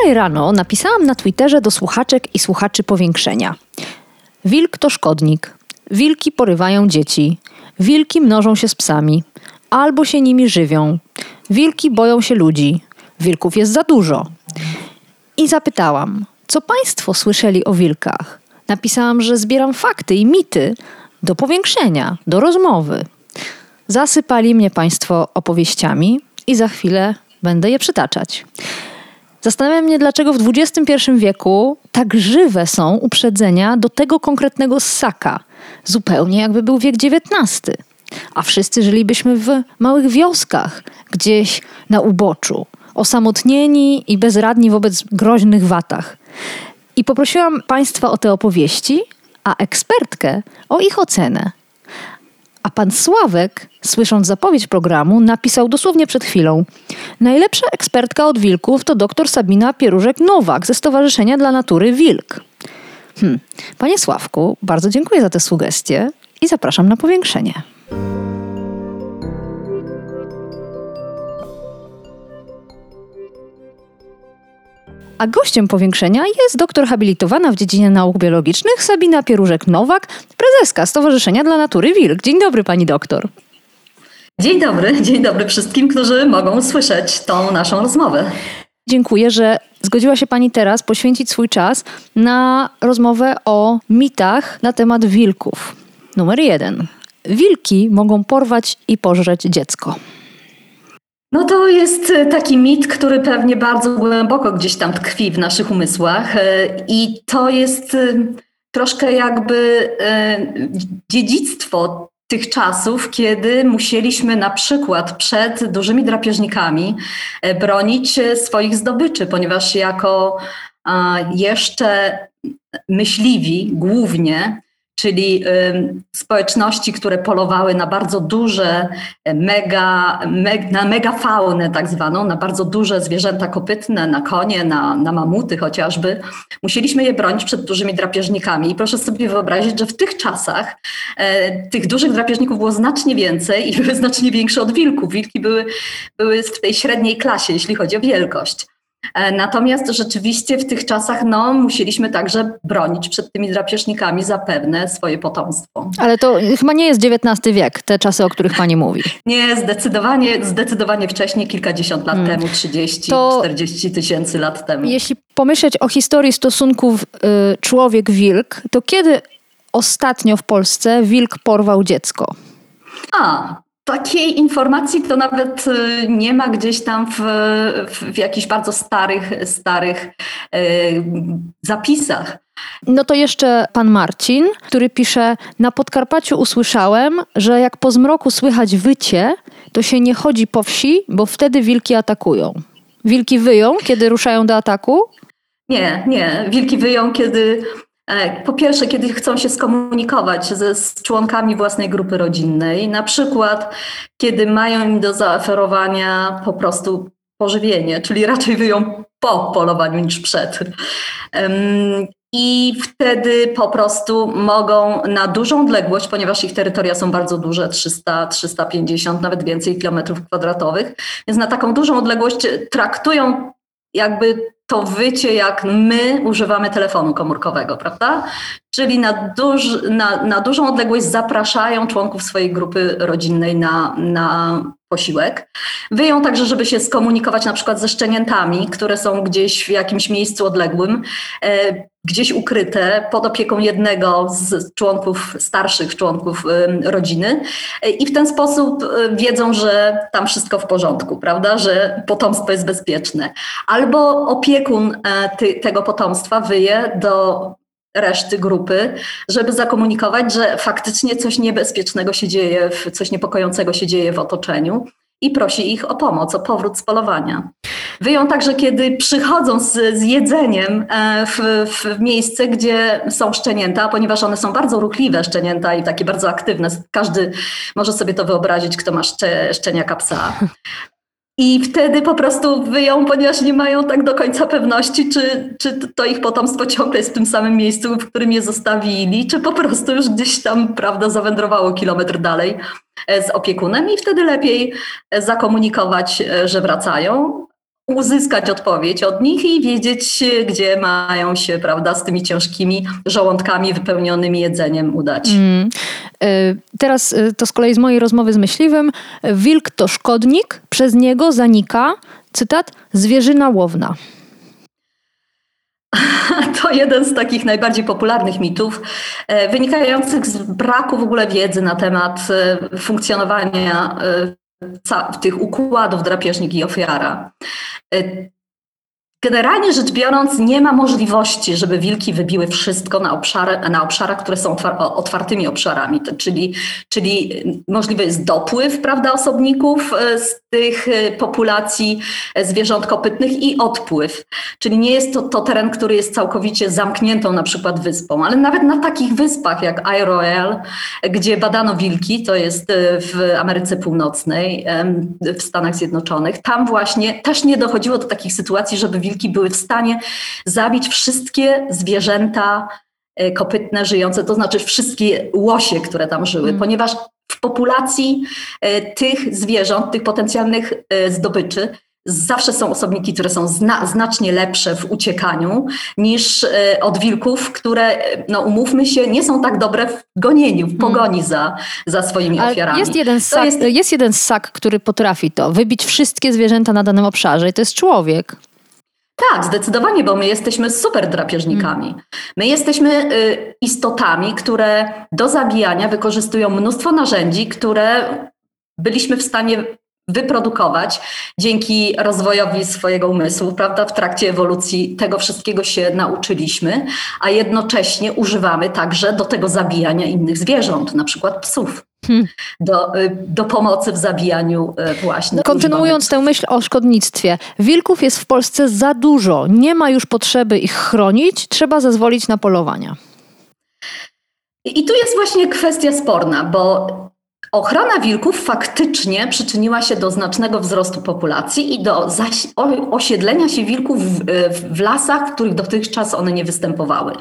Wczoraj rano napisałam na Twitterze do słuchaczek i słuchaczy powiększenia. Wilk to szkodnik. Wilki porywają dzieci. Wilki mnożą się z psami. Albo się nimi żywią. Wilki boją się ludzi. Wilków jest za dużo. I zapytałam, co Państwo słyszeli o wilkach? Napisałam, że zbieram fakty i mity do powiększenia, do rozmowy. Zasypali mnie Państwo opowieściami i za chwilę będę je przytaczać. Zastanawiam mnie, dlaczego w XXI wieku tak żywe są uprzedzenia do tego konkretnego ssaka, zupełnie jakby był wiek XIX. A wszyscy żylibyśmy w małych wioskach, gdzieś na uboczu, osamotnieni i bezradni wobec groźnych watach. I poprosiłam Państwa o te opowieści, a ekspertkę o ich ocenę. A pan Sławek, słysząc zapowiedź programu, napisał dosłownie przed chwilą: Najlepsza ekspertka od wilków to dr Sabina Pierużek-Nowak ze Stowarzyszenia dla Natury Wilk. Hmm. Panie Sławku, bardzo dziękuję za te sugestie i zapraszam na powiększenie. A gościem powiększenia jest doktor habilitowana w dziedzinie nauk biologicznych Sabina Pierużek-Nowak, prezeska Stowarzyszenia dla Natury Wilk. Dzień dobry, pani doktor. Dzień dobry, dzień dobry wszystkim, którzy mogą słyszeć tą naszą rozmowę. Dziękuję, że zgodziła się Pani teraz poświęcić swój czas na rozmowę o mitach na temat wilków. Numer jeden. Wilki mogą porwać i pożreć dziecko. No to jest taki mit, który pewnie bardzo głęboko gdzieś tam tkwi w naszych umysłach i to jest troszkę jakby dziedzictwo tych czasów, kiedy musieliśmy na przykład przed dużymi drapieżnikami bronić swoich zdobyczy, ponieważ jako jeszcze myśliwi głównie czyli społeczności, które polowały na bardzo duże, mega, meg, na megafaunę tak zwaną, na bardzo duże zwierzęta kopytne, na konie, na, na mamuty chociażby, musieliśmy je bronić przed dużymi drapieżnikami. I proszę sobie wyobrazić, że w tych czasach e, tych dużych drapieżników było znacznie więcej i były znacznie większe od wilków. Wilki były, były w tej średniej klasie, jeśli chodzi o wielkość. Natomiast rzeczywiście w tych czasach no, musieliśmy także bronić przed tymi drapieżnikami zapewne swoje potomstwo. Ale to chyba nie jest XIX wiek, te czasy, o których pani mówi. Nie, zdecydowanie, zdecydowanie wcześniej, kilkadziesiąt lat hmm. temu, 30, to 40 tysięcy lat temu. Jeśli pomyśleć o historii stosunków y, człowiek-wilk, to kiedy ostatnio w Polsce wilk porwał dziecko? A, Takiej informacji to nawet y, nie ma gdzieś tam w, w, jakichś bardzo starych, starych yy, zapisach. No to jeszcze pan Marcin, który pisze: Na Podkarpaciu usłyszałem, że jak po zmroku słychać wycie, to się nie chodzi po wsi, bo wtedy wilki atakują. Wilki wyją, kiedy ruszają do ataku? Nie, nie. Wilki wyją, kiedy po pierwsze, kiedy chcą się skomunikować ze, z członkami własnej grupy rodzinnej, na przykład kiedy mają im do zaoferowania po prostu pożywienie, czyli raczej wyją po polowaniu niż przed. I wtedy po prostu mogą na dużą odległość, ponieważ ich terytoria są bardzo duże, 300, 350, nawet więcej kilometrów kwadratowych, więc na taką dużą odległość traktują jakby to wycie, jak my używamy telefonu komórkowego, prawda? Czyli na, duż, na, na dużą odległość zapraszają członków swojej grupy rodzinnej na, na posiłek. Wyją także, żeby się skomunikować na przykład ze szczeniętami, które są gdzieś w jakimś miejscu odległym, e, gdzieś ukryte pod opieką jednego z członków, starszych członków e, rodziny. E, I w ten sposób wiedzą, że tam wszystko w porządku, prawda, że potomstwo jest bezpieczne. Albo opiekun tego potomstwa wyje do reszty grupy, żeby zakomunikować, że faktycznie coś niebezpiecznego się dzieje, coś niepokojącego się dzieje w otoczeniu i prosi ich o pomoc, o powrót z polowania. Wyją także, kiedy przychodzą z, z jedzeniem e, w, w, miejsce, gdzie są szczenięta, ponieważ one są bardzo ruchliwe szczenięta i takie bardzo aktywne. Każdy może sobie to wyobrazić, kto ma szcze, szczeniaka psa. I wtedy po prostu wyją, ponieważ nie mają tak do końca pewności, czy, czy to ich potomstwo ciągle jest w tym samym miejscu, w którym je zostawili, czy po prostu już gdzieś tam, prawda, zawędrowało kilometr dalej e, z opiekunem i wtedy lepiej e, zakomunikować, e, że wracają, uzyskać odpowiedź od nich i wiedzieć, gdzie mają się, prawda, z tymi ciężkimi żołądkami wypełnionymi jedzeniem udać. Mm. Teraz to z kolei z mojej rozmowy z myśliwym. Wilk to szkodnik, przez niego zanika, cytat, zwierzyna łowna. To jeden z takich najbardziej popularnych mitów, e, wynikających z braku w ogóle wiedzy na temat e, funkcjonowania tych układów drapieżnik i ofiara. Generalnie rzecz biorąc, nie ma możliwości, żeby wilki wybiły wszystko na, obszary, na obszarach, które są otwartymi obszarami, czyli, czyli możliwy jest dopływ prawda, osobników e, z tych e, populacji e, zwierząt kopytnych i odpływ. Czyli nie jest to, to teren, który jest całkowicie zamkniętą na przykład wyspą, ale nawet na takich wyspach jak Isle gdzie badano wilki, to jest w Ameryce Północnej, w Stanach Zjednoczonych, tam właśnie też nie dochodziło do takich sytuacji, żeby wilki wilki były w stanie zabić wszystkie zwierzęta e, kopytne żyjące, to znaczy wszystkie łosie, które tam żyły, mm. ponieważ w populacji e, tych zwierząt, tych potencjalnych e, zdobyczy, zawsze są osobniki, które są zna, znacznie lepsze w uciekaniu niż e, od wilków, które, no umówmy się, nie są tak dobre w gonieniu, w pogoni hmm. za, za swoimi Ale ofiarami. Jest jeden, ssak, jest... jest jeden ssak, który potrafi to, wybić wszystkie zwierzęta na danym obszarze i to jest człowiek. Tak, zdecydowanie, bo my jesteśmy super drapieżnikami. My jesteśmy y, istotami, które do zabijania wykorzystują mnóstwo narzędzi, które byliśmy w stanie wyprodukować dzięki rozwojowi swojego umysłu, prawda? W trakcie ewolucji tego wszystkiego się nauczyliśmy, a jednocześnie używamy także do tego zabijania innych zwierząt, na przykład psów. Hmm. Do, y, do pomocy w zabijaniu y, właśnie. Kontynuując tę myśl o szkodnictwie, wilków jest w Polsce za dużo. Nie ma już potrzeby ich chronić, trzeba zezwolić na polowania. I tu jest właśnie kwestia sporna, bo Ochrona wilków faktycznie przyczyniła się do znacznego wzrostu populacji i do osiedlenia się wilków w, w, lasach, w których dotychczas one nie występowały.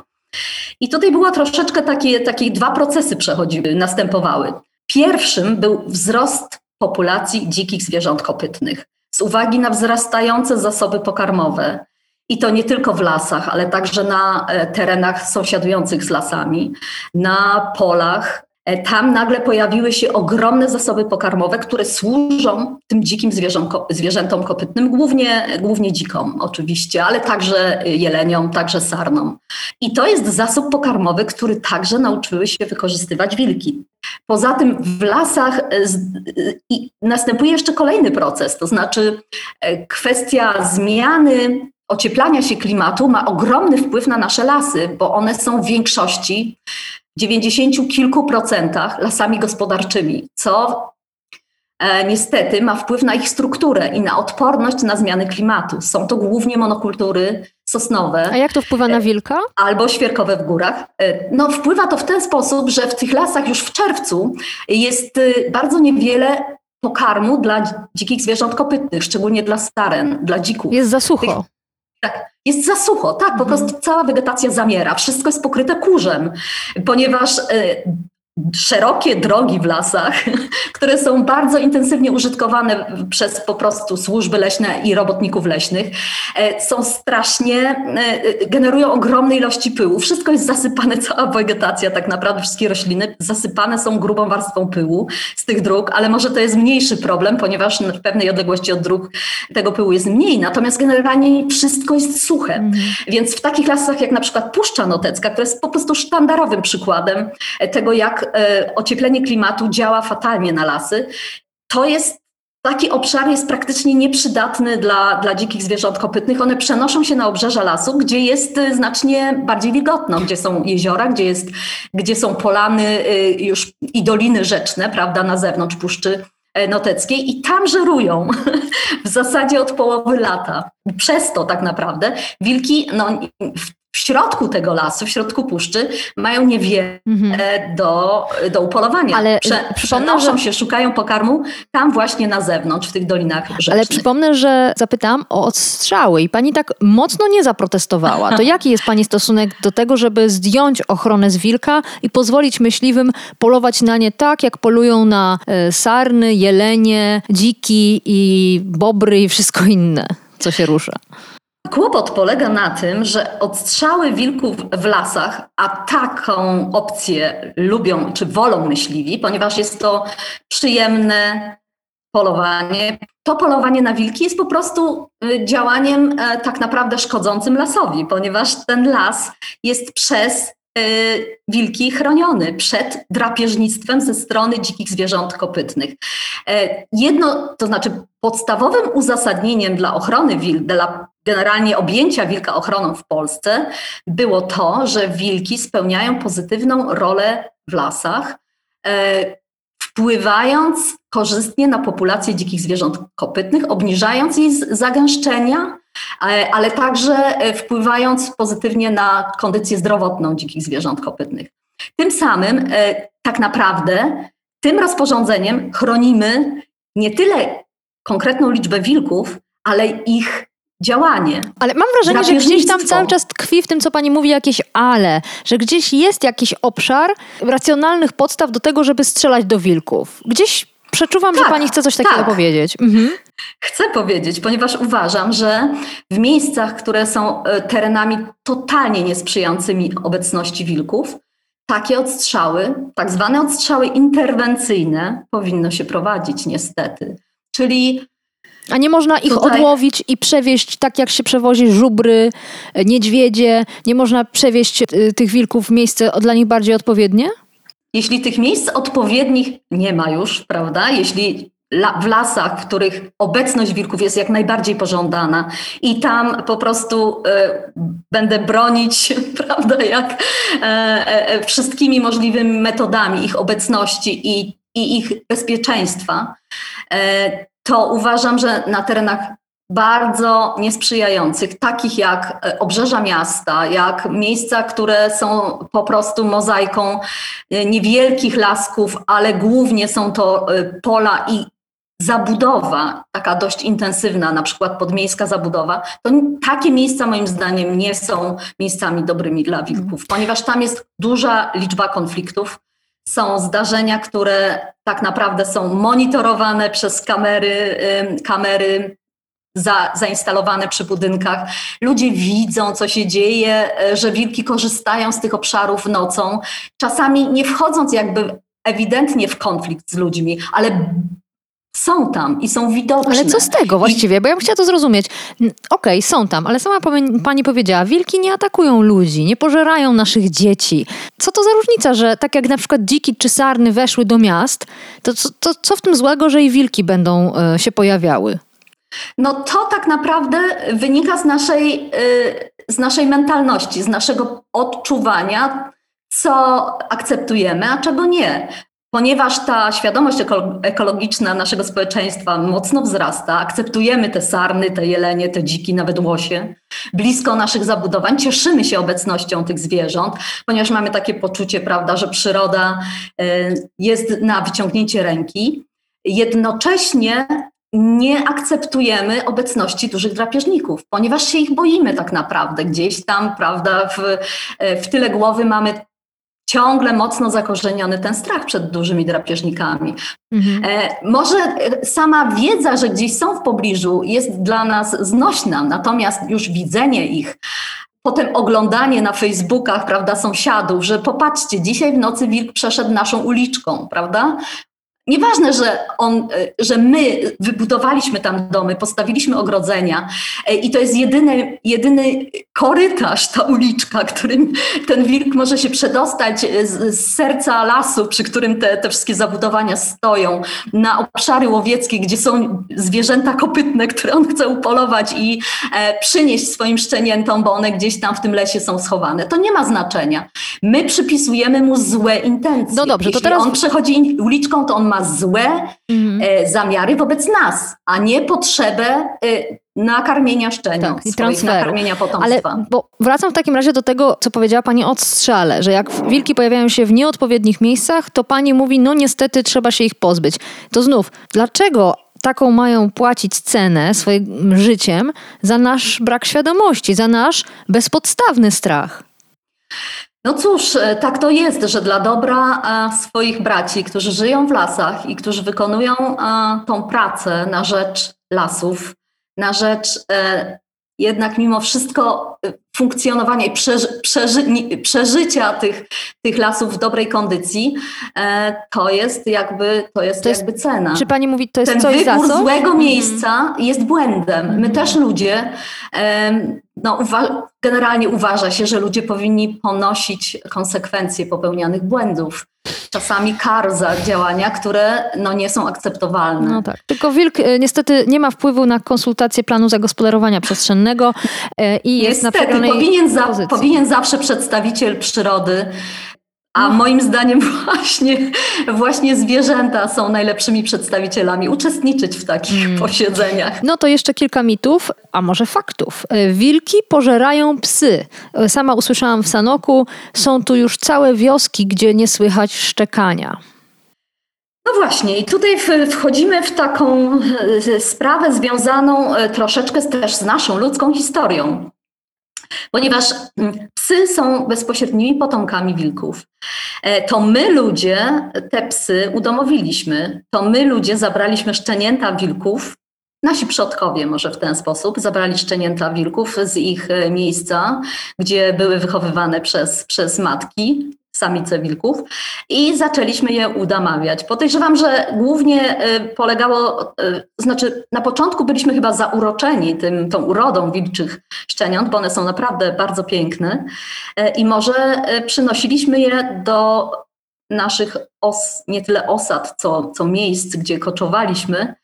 I tutaj było troszeczkę takie, takie dwa procesy przechodziły, następowały. Pierwszym był wzrost populacji dzikich zwierząt kopytnych z uwagi na wzrastające zasoby pokarmowe. I to nie tylko w lasach, ale także na e, terenach sąsiadujących z lasami, na polach, tam nagle pojawiły się ogromne zasoby pokarmowe, które służą tym dzikim zwierzętom kopytnym, głównie, głównie dzikom oczywiście, ale także jeleniom, także sarnom. I to jest zasób pokarmowy, który także nauczyły się wykorzystywać wilki. Poza tym w lasach e, następuje jeszcze kolejny proces, to znaczy e, kwestia zmiany ocieplania się klimatu ma ogromny wpływ na nasze lasy, bo one są w większości 90 kilku procentach lasami gospodarczymi, co e, niestety ma wpływ na ich strukturę i na odporność na zmiany klimatu. Są to głównie monokultury sosnowe. A jak to wpływa na wilka? Albo świerkowe w górach. E, no, wpływa to w ten sposób, że w tych lasach już w czerwcu jest e, bardzo niewiele pokarmu dla dzikich zwierząt kopytnych, szczególnie dla staren, dla dzików. Jest za sucho. Tych, tak, jest za sucho, tak, po mhm. prostu cała wegetacja zamiera, wszystko jest pokryte kurzem, ponieważ y, szerokie drogi w lasach, które są bardzo intensywnie użytkowane przez po prostu służby leśne i robotników leśnych, e, są strasznie, e, generują ogromne ilości pyłu. Wszystko jest zasypane, cała wegetacja, tak naprawdę wszystkie rośliny zasypane są grubą warstwą pyłu z tych dróg, ale może to jest mniejszy problem, ponieważ w pewnej odległości od dróg tego pyłu jest mniej, natomiast generalnie wszystko jest suche. Mhm. Więc w takich lasach jak na przykład Puszcza Notecka, która jest po prostu sztandarowym przykładem tego, jak E, ocieplenie klimatu działa fatalnie na lasy. To jest Taki obszar jest praktycznie nieprzydatny dla, dla dzikich zwierząt kopytnych. One przenoszą się na obrzeża lasu, gdzie jest e, znacznie bardziej wilgotno, gdzie są jeziora, gdzie, jest, gdzie są polany e, już i doliny rzeczne, prawda, na zewnątrz puszczy e, Noteckiej i tam żerują w zasadzie od połowy lata. Przez to tak naprawdę wilki no, w środku tego lasu, w środku puszczy mają niewiele mhm. do, do upolowania. Ale Prze, przenoszą że... się, szukają pokarmu tam właśnie na zewnątrz, w tych dolinach rzecznych. Ale przypomnę, że zapytałam o odstrzały i pani tak mocno nie zaprotestowała. To jaki jest pani stosunek do tego, żeby zdjąć ochronę z wilka i pozwolić myśliwym polować na nie tak, jak polują na e, sarny, jelenie, dziki i bobry i wszystko inne, co się rusza? Kłopot polega na tym, że odstrzały wilków w lasach, a taką opcję lubią czy wolą myśliwi, ponieważ jest to przyjemne polowanie. To polowanie na wilki jest po prostu y, działaniem e, tak naprawdę szkodzącym lasowi, ponieważ ten las jest przez y, wilki chroniony przed drapieżnictwem ze strony dzikich zwierząt kopytnych. E, jedno, to znaczy podstawowym uzasadnieniem dla ochrony wilk, dla generalnie objęcia wilka ochroną w Polsce było to, że wilki spełniają pozytywną rolę w lasach, e, wpływając korzystnie na populację dzikich zwierząt kopytnych, obniżając jej zagęszczenia, e, ale także e, wpływając pozytywnie na kondycję zdrowotną dzikich zwierząt kopytnych. Tym samym tak naprawdę tym rozporządzeniem chronimy nie tyle konkretną liczbę wilków, ale ich działanie. Ale mam wrażenie, że gdzieś tam cały czas tkwi w tym, co pani mówi, jakieś ale, że gdzieś jest jakiś obszar racjonalnych podstaw do tego, żeby strzelać do wilków. Gdzieś przeczuwam, tak, że pani chce coś takiego tak. powiedzieć. Mhm. Chcę powiedzieć, ponieważ uważam, że w miejscach, które są e, terenami totalnie niesprzyjającymi obecności wilków, takie odstrzały, tak zwane odstrzały interwencyjne, powinno się prowadzić niestety. Czyli a nie można ich Tutaj... odłowić i przewieźć tak, jak się przewozi żubry, niedźwiedzie? Nie można przewieźć y, tych wilków w miejsce dla nich bardziej odpowiednie? Jeśli tych miejsc odpowiednich nie ma już, prawda? Jeśli w lasach, w których obecność wilków jest jak najbardziej pożądana i tam po prostu e, będę bronić, prawda, jak e, e, wszystkimi możliwymi metodami ich obecności i, i ich bezpieczeństwa, to uważam, że na terenach bardzo niesprzyjających, takich jak e, obrzeża miasta, jak miejsca, które są po prostu mozaiką e, niewielkich lasków, ale głównie są to e, pola i zabudowa, taka dość intensywna, na przykład podmiejska zabudowa, to takie miejsca moim zdaniem nie są miejscami dobrymi dla wilków, ponieważ tam jest duża liczba konfliktów, są zdarzenia, które tak naprawdę są monitorowane przez kamery, kamery za, zainstalowane przy budynkach. Ludzie widzą, co się dzieje, e, że wilki korzystają z tych obszarów nocą, czasami nie wchodząc jakby ewidentnie w konflikt z ludźmi, ale są tam i są widoczne. Ale co z tego właściwie? Bo ja bym chciała to zrozumieć. Okej, okay, są tam, ale sama pani powiedziała, wilki nie atakują ludzi, nie pożerają naszych dzieci. Co to za różnica, że tak jak na przykład dziki czy sarny weszły do miast, to, to, to co w tym złego, że i wilki będą y, się pojawiały? No to tak naprawdę wynika z naszej, y, z naszej mentalności, z naszego odczuwania, co akceptujemy, a czego nie. Ponieważ ta świadomość ekologiczna naszego społeczeństwa mocno wzrasta, akceptujemy te sarny, te jelenie, te dziki, nawet łosie, blisko naszych zabudowań, cieszymy się obecnością tych zwierząt, ponieważ mamy takie poczucie, prawda, że przyroda y, jest na wyciągnięcie ręki. Jednocześnie nie akceptujemy obecności dużych drapieżników, ponieważ się ich boimy tak naprawdę. Gdzieś tam, prawda, w, w tyle głowy mamy ciągle mocno zakorzeniony ten strach przed dużymi drapieżnikami. Mhm. E, może sama wiedza, że gdzieś są w pobliżu, jest dla nas znośna, natomiast już widzenie ich, potem oglądanie na Facebookach, prawda, sąsiadów, że popatrzcie, dzisiaj w nocy wilk przeszedł naszą uliczką, prawda? Nieważne, że, on, że my wybudowaliśmy tam domy, postawiliśmy ogrodzenia e, i to jest jedyny, jedyny korytarz, ta uliczka, którym ten wilk może się przedostać z, z serca lasu, przy którym te, te wszystkie zabudowania stoją, na obszary łowieckie, gdzie są zwierzęta kopytne, które on chce upolować i e, przynieść swoim szczeniętom, bo one gdzieś tam w tym lesie są schowane. To nie ma znaczenia. My przypisujemy mu złe intencje. No dobrze, Jeśli to teraz... on przechodzi uliczką, to on ma złe Mhm. e, zamiary wobec nas, a nie potrzebę e, nakarmienia szczeniąt, Tak, i transferu. nakarmienia Ale potomstwa. bo wracam w takim razie do tego, co powiedziała Pani o strzale, że jak wilki pojawiają się w nieodpowiednich miejscach, to Pani mówi, no niestety trzeba się ich pozbyć. To znów, dlaczego taką mają płacić cenę swoim życiem za nasz brak świadomości, za nasz bezpodstawny strach? No cóż, e, tak to jest, że dla dobra e, swoich braci, którzy żyją w lasach i którzy wykonują e, tą pracę na rzecz lasów, na rzecz jednak mimo wszystko funkcjonowania i przeży, przeży, przeżycia tych, tych lasów w dobrej kondycji, e, to jest jakby, to jest To jest- jakby cena. Czy Pani mówi, to jest Ten coś za co? złego Mhm. miejsca jest błędem. My też ludzie, em, no, generalnie uważa się, że ludzie powinni ponosić konsekwencje popełnianych błędów. Czasami kar za działania, które no, nie są akceptowalne. No tak. Tylko wilk e, niestety nie ma wpływu na konsultację planu zagospodarowania przestrzennego e, i jest na Niestety, powinien, za, pozycji. powinien zawsze przedstawiciel przyrody, a moim zdaniem właśnie, właśnie zwierzęta są najlepszymi przedstawicielami, uczestniczyć w takich Mm. posiedzeniach. No to jeszcze kilka mitów, a może faktów. E, Wilki pożerają psy. E, Sama usłyszałam w Sanoku, są tu już całe wioski, gdzie nie słychać szczekania. No właśnie, i tutaj wchodzimy w taką e, sprawę związaną troszeczkę też z naszą ludzką historią. Ponieważ mm, psy są bezpośrednimi potomkami wilków. E, To my ludzie te psy udomowiliśmy. To my ludzie zabraliśmy szczenięta wilków. Nasi przodkowie może w ten sposób zabrali szczenięta wilków z ich e, miejsca, gdzie były wychowywane przez, przez matki, samice wilków i zaczęliśmy je udamawiać. Podejrzewam, że głównie y, polegało, y, znaczy na początku byliśmy chyba zauroczeni tym, tą urodą wilczych szczeniąt, bo one są naprawdę bardzo piękne y, i może przynosiliśmy je do naszych os, nie tyle osad, co, co miejsc, gdzie koczowaliśmy,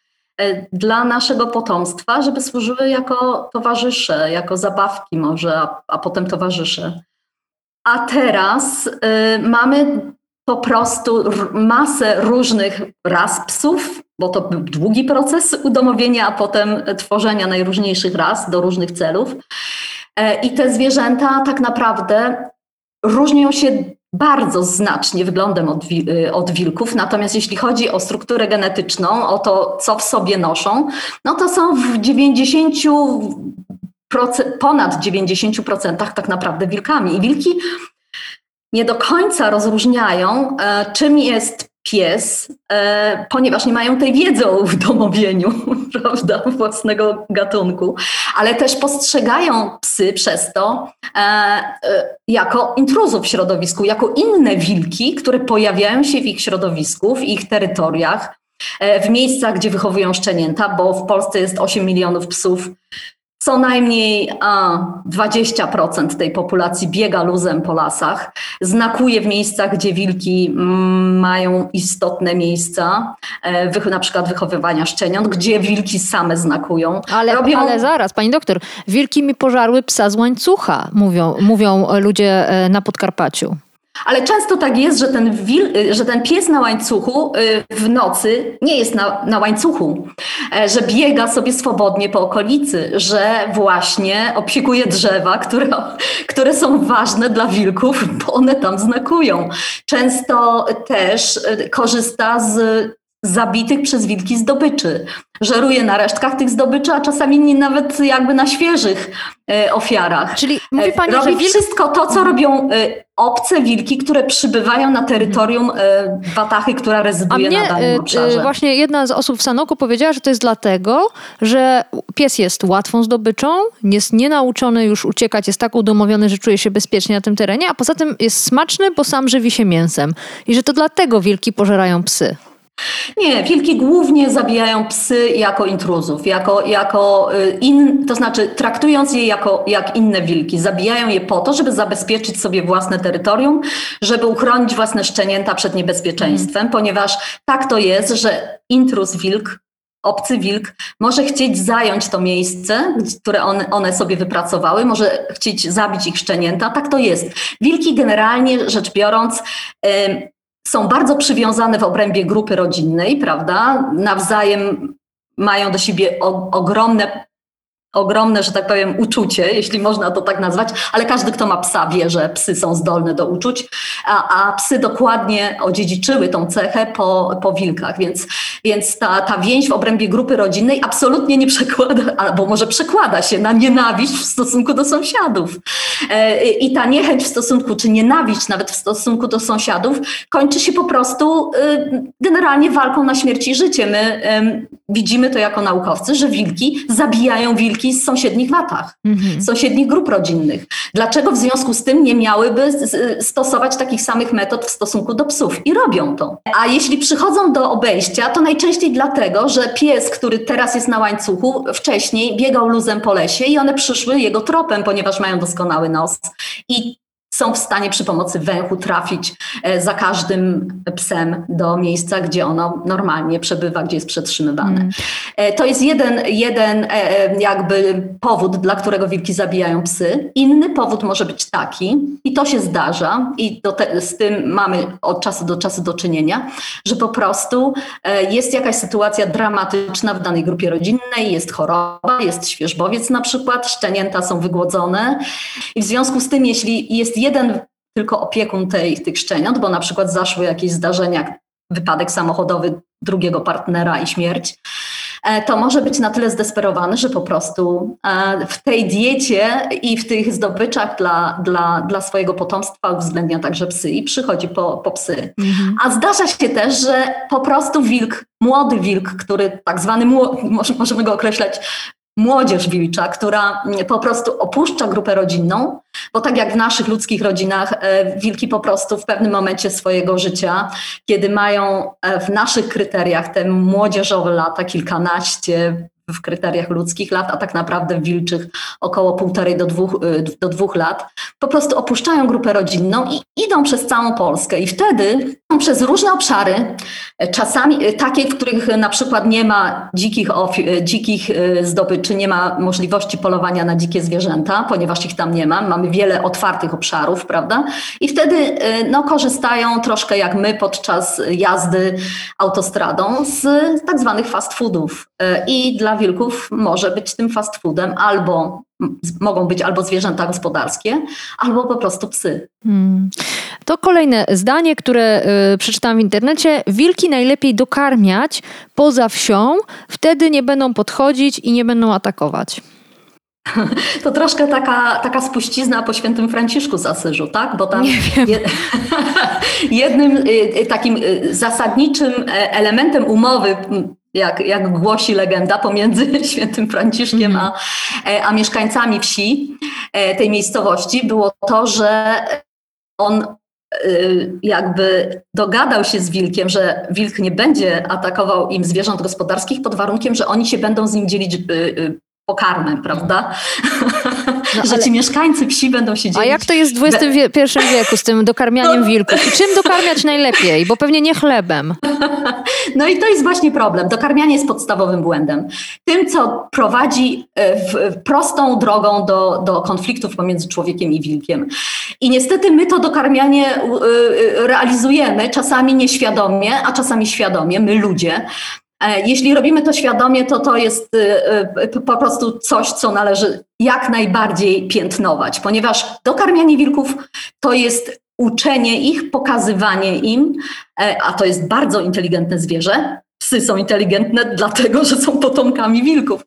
dla naszego potomstwa, żeby służyły jako towarzysze, jako zabawki może, a, a potem towarzysze. A teraz y, mamy po prostu masę różnych ras psów, bo to był długi proces udomowienia, a potem tworzenia najróżniejszych ras do różnych celów. E, I te zwierzęta tak naprawdę różnią się bardzo znacznie wyglądem od, y, od wilków. Natomiast jeśli chodzi o strukturę genetyczną, o to, co w sobie noszą, no to są w 90 proce- ponad 90% tak naprawdę wilkami. I wilki nie do końca rozróżniają, e, czym jest pies, e, ponieważ nie mają tej wiedzy o udomowieniu, prawda, własnego gatunku, ale też postrzegają psy przez to e, jako intruzów w środowisku, jako inne wilki, które pojawiają się w ich środowisku, w ich terytoriach, w miejscach, gdzie wychowują szczenięta, bo w Polsce jest 8 milionów psów. Co najmniej a, 20% tej populacji biega luzem po lasach, znakuje w miejscach, gdzie wilki mm, mają istotne miejsca, e, wych, na przykład wychowywania szczeniąt, gdzie wilki same znakują. Ale, Robią- ale zaraz, pani doktor, wilki mi pożarły psa z łańcucha, mówią, mówią ludzie e, na Podkarpaciu. Ale często tak jest, że ten, wil, że ten pies na łańcuchu y, w nocy nie jest na, na łańcuchu, e, że biega sobie swobodnie po okolicy, że właśnie opiekuje drzewa, które, które są ważne dla wilków, bo one tam znakują. Często też y, korzysta z zabitych przez wilki zdobyczy. Żeruje na resztkach tych zdobyczy, a czasami nie nawet jakby na świeżych e, ofiarach. Czyli mówi pani, Robi że wilk... wszystko to, co robią y, obce wilki, które przybywają na terytorium Watachy, która rezyduje mnie na danym e, obszarze. e, właśnie jedna z osób w Sanoku powiedziała, że to jest dlatego, że pies jest łatwą zdobyczą, jest nienauczony już uciekać, jest tak udomowiony, że czuje się bezpiecznie na tym terenie, a poza tym jest smaczny, bo sam żywi się mięsem. I że to dlatego wilki pożerają psy. Nie, wilki głównie zabijają psy jako intruzów, jako, jako y, in, to znaczy traktując je jako, jak inne wilki. Zabijają je po to, żeby zabezpieczyć sobie własne terytorium, żeby uchronić własne szczenięta przed niebezpieczeństwem, mm. ponieważ tak to jest, że intruz wilk obcy wilk może chcieć zająć to miejsce, które one, one, sobie wypracowały, może chcieć zabić ich szczenięta. Tak to jest. Wilki generalnie rzecz biorąc są bardzo przywiązane w obrębie grupy rodzinnej, prawda? Nawzajem mają do siebie o, ogromne ogromne, że tak powiem, uczucie, jeśli można to tak nazwać, ale każdy, kto ma psa, wie, że psy są zdolne do uczuć, a, a psy dokładnie odziedziczyły tą cechę po, po wilkach, więc, więc ta, ta więź w obrębie grupy rodzinnej absolutnie nie przekłada, albo może przekłada się na nienawiść w stosunku do sąsiadów. E, I ta niechęć w stosunku, czy nienawiść nawet w stosunku do sąsiadów, kończy się po prostu y, generalnie walką na śmierć i życie. My widzimy to jako naukowcy, że wilki zabijają wilki z sąsiednich watach, mhm. sąsiednich grup rodzinnych. Dlaczego w związku z tym nie miałyby stosować takich samych metod w stosunku do psów? I robią to. A jeśli przychodzą do obejścia, to najczęściej dlatego, że pies, który teraz jest na łańcuchu, wcześniej biegał luzem po lesie i one przyszły jego tropem, ponieważ mają doskonały nos. I są w stanie przy pomocy węchu trafić e, za każdym psem do miejsca, gdzie ono normalnie przebywa, gdzie jest przetrzymywane. Mm. E, to jest jeden, jeden e, jakby powód, dla którego wilki zabijają psy. Inny powód może być taki, i to się zdarza, i te, z tym mamy od czasu do czasu do czynienia, że po prostu jest jakaś sytuacja dramatyczna w danej grupie rodzinnej, jest choroba, jest świeżbowiec na przykład, szczenięta są wygłodzone i w związku z tym, jeśli jest jeden tylko opiekun tej, tych szczeniąt, bo na przykład zaszły jakieś zdarzenia, wypadek samochodowy drugiego partnera i śmierć, e, to może być na tyle zdesperowany, że po prostu e, w tej diecie i w tych zdobyczach dla, dla, dla swojego potomstwa uwzględnia także psy i przychodzi po, po psy. Mhm. A zdarza się też, że po prostu wilk, młody wilk, który tak zwany, możemy go określać młodzież wilcza, która po prostu opuszcza grupę rodzinną, bo tak jak w naszych ludzkich rodzinach, e, wilki po prostu w pewnym momencie swojego życia, kiedy mają e, w naszych kryteriach te młodzieżowe lata, kilkanaście, w kryteriach ludzkich lat, a tak naprawdę wilczych około półtorej do dwóch, y, do dwóch lat, po prostu opuszczają grupę rodzinną i idą przez całą Polskę. I wtedy przez różne obszary, czasami y, takie, w których na przykład nie ma dzikich, y, dzikich zdobyczy, nie ma możliwości polowania na dzikie zwierzęta, ponieważ ich tam nie ma. Mamy wiele otwartych obszarów, prawda? I wtedy no, korzystają troszkę jak my podczas jazdy autostradą z tak zwanych fast foodów. I dla wilków może być tym fast foodem albo mogą być albo zwierzęta gospodarskie, albo po prostu psy. Hmm. To kolejne zdanie, które y, przeczytałam w internecie. Wilki najlepiej dokarmiać poza wsią, wtedy nie będą podchodzić i nie będą atakować. To troszkę taka, taka spuścizna po świętym Franciszku z Asyżu, tak? Bo tam jednym y, y, takim y, zasadniczym e, elementem umowy jak, jak głosi legenda, pomiędzy świętym Franciszkiem mm. a, e, a mieszkańcami wsi e, tej miejscowości było to, że on jakby dogadał się z wilkiem, że wilk nie będzie atakował im zwierząt gospodarskich pod warunkiem, że oni się będą z nim dzielić pokarmem, prawda? No, że ci mieszkańcy wsi będą się dzielić. A jak to jest w XXI wieku z tym dokarmianiem no. wilków? I czym dokarmiać najlepiej? Bo pewnie nie chlebem. No i to jest właśnie problem. Dokarmianie jest podstawowym błędem. Tym, co prowadzi e, w prostą drogą do, do konfliktów pomiędzy człowiekiem i wilkiem. I niestety my to dokarmianie e, e, realizujemy, czasami nieświadomie, a czasami świadomie, my ludzie. E, jeśli robimy to świadomie, to to jest y, y, po prostu coś, co należy jak najbardziej piętnować, ponieważ dokarmianie wilków to jest uczenie ich, pokazywanie im, e, a to jest bardzo inteligentne zwierzę. Psy są inteligentne, dlatego że są potomkami wilków.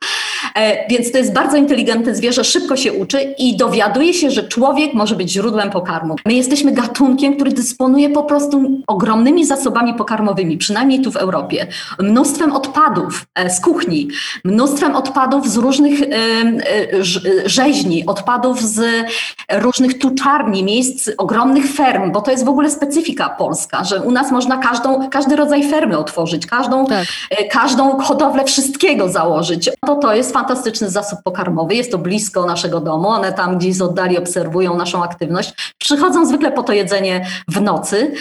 E, więc to jest bardzo inteligentne zwierzę, szybko się uczy i dowiaduje się, że człowiek może być źródłem pokarmu. My jesteśmy gatunkiem, który dysponuje po prostu ogromnymi zasobami pokarmowymi, przynajmniej tu w Europie. Mnóstwem odpadów e, z kuchni, mnóstwem odpadów z różnych e, rzeźni, odpadów z różnych tuczarni, miejsc, ogromnych ferm, bo to jest w ogóle specyfika polska, że u nas można każdą, każdy rodzaj fermy otworzyć, każdą, tak. każdą hodowlę wszystkiego założyć. To to jest fantastyczny zasób pokarmowy, jest to blisko naszego domu, one tam gdzieś z oddali obserwują naszą aktywność. Przychodzą zwykle po to jedzenie w nocy,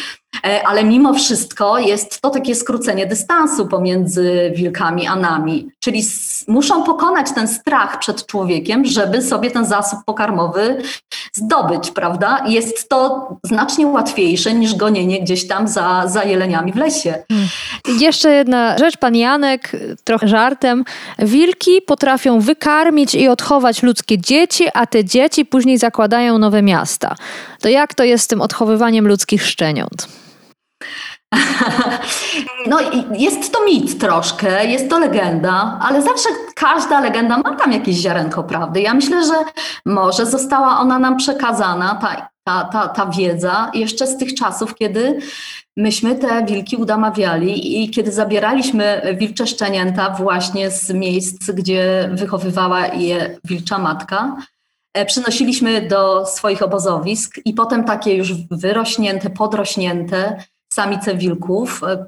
ale mimo wszystko jest to takie skrócenie dystansu pomiędzy wilkami a nami. Czyli muszą pokonać ten strach przed człowiekiem, żeby sobie ten zasób pokarmowy zdobyć, prawda? Jest to znacznie łatwiejsze niż gonienie gdzieś tam za, za jeleniami w lesie. Hmm. Jeszcze jedna rzecz, pan Janek, trochę żartem. Wilki potrafią wykarmić i odchować ludzkie dzieci, a te dzieci później zakładają nowe miasta. To jak to jest z tym odchowywaniem ludzkich szczeniąt? No jest to mit troszkę, jest to legenda, ale zawsze każda legenda ma tam jakieś ziarenko prawdy. Ja myślę, że może została ona nam przekazana, ta, ta, ta, ta wiedza, jeszcze z tych czasów, kiedy myśmy te wilki udamawiali i kiedy zabieraliśmy wilcze szczenięta właśnie z miejsc, gdzie wychowywała je wilcza matka, przynosiliśmy do swoich obozowisk i potem takie już wyrośnięte, podrośnięte samice wilków, e,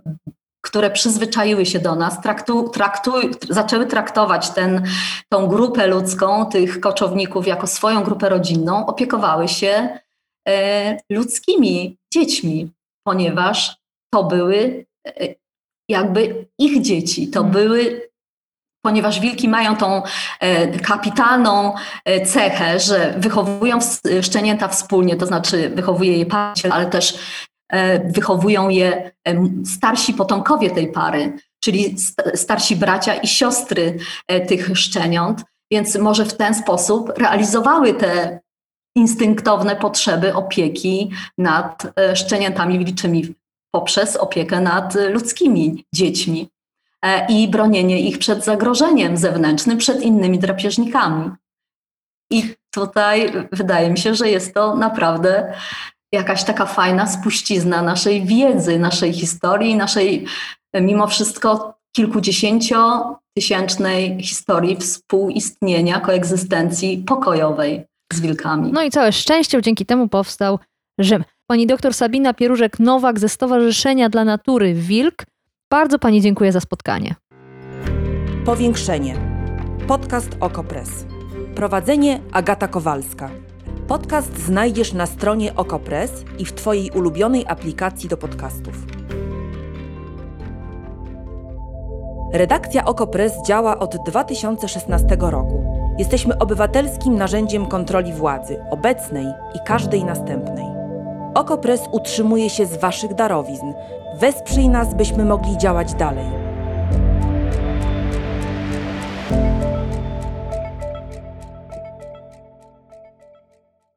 które przyzwyczaiły się do nas, traktu, traktu, zaczęły traktować ten, tą grupę ludzką, tych koczowników jako swoją grupę rodzinną, opiekowały się e, ludzkimi dziećmi, ponieważ to były e, jakby ich dzieci, to hmm. były ponieważ wilki mają tą e, kapitalną e, cechę, że wychowują szczenięta wspólnie, to znaczy wychowuje je parcie, ale też E, wychowują je starsi potomkowie tej pary, czyli starsi bracia i siostry tych szczeniąt, więc może w ten sposób realizowały te instynktowne potrzeby opieki nad szczeniętami wilczymi poprzez opiekę nad ludzkimi dziećmi i bronienie ich przed zagrożeniem zewnętrznym, przed innymi drapieżnikami. I tutaj wydaje mi się, że jest to naprawdę jakaś taka fajna spuścizna naszej wiedzy, naszej historii, naszej mimo wszystko kilkudziesięciotysięcznej historii współistnienia, koegzystencji pokojowej z wilkami. No i całe szczęście dzięki temu powstał Rzym. Pani doktor Sabina Pierużek-Nowak ze Stowarzyszenia dla Natury Wilk. Bardzo Pani dziękuję za spotkanie. Powiększenie. Podcast Okopres. Prowadzenie Agata Kowalska. Podcast znajdziesz na stronie Okopres i w Twojej ulubionej aplikacji do podcastów. Redakcja Okopres działa od 2016 roku. Jesteśmy obywatelskim narzędziem kontroli władzy, obecnej i każdej następnej. Okopres utrzymuje się z Waszych darowizn. Wesprzyj nas, byśmy mogli działać dalej.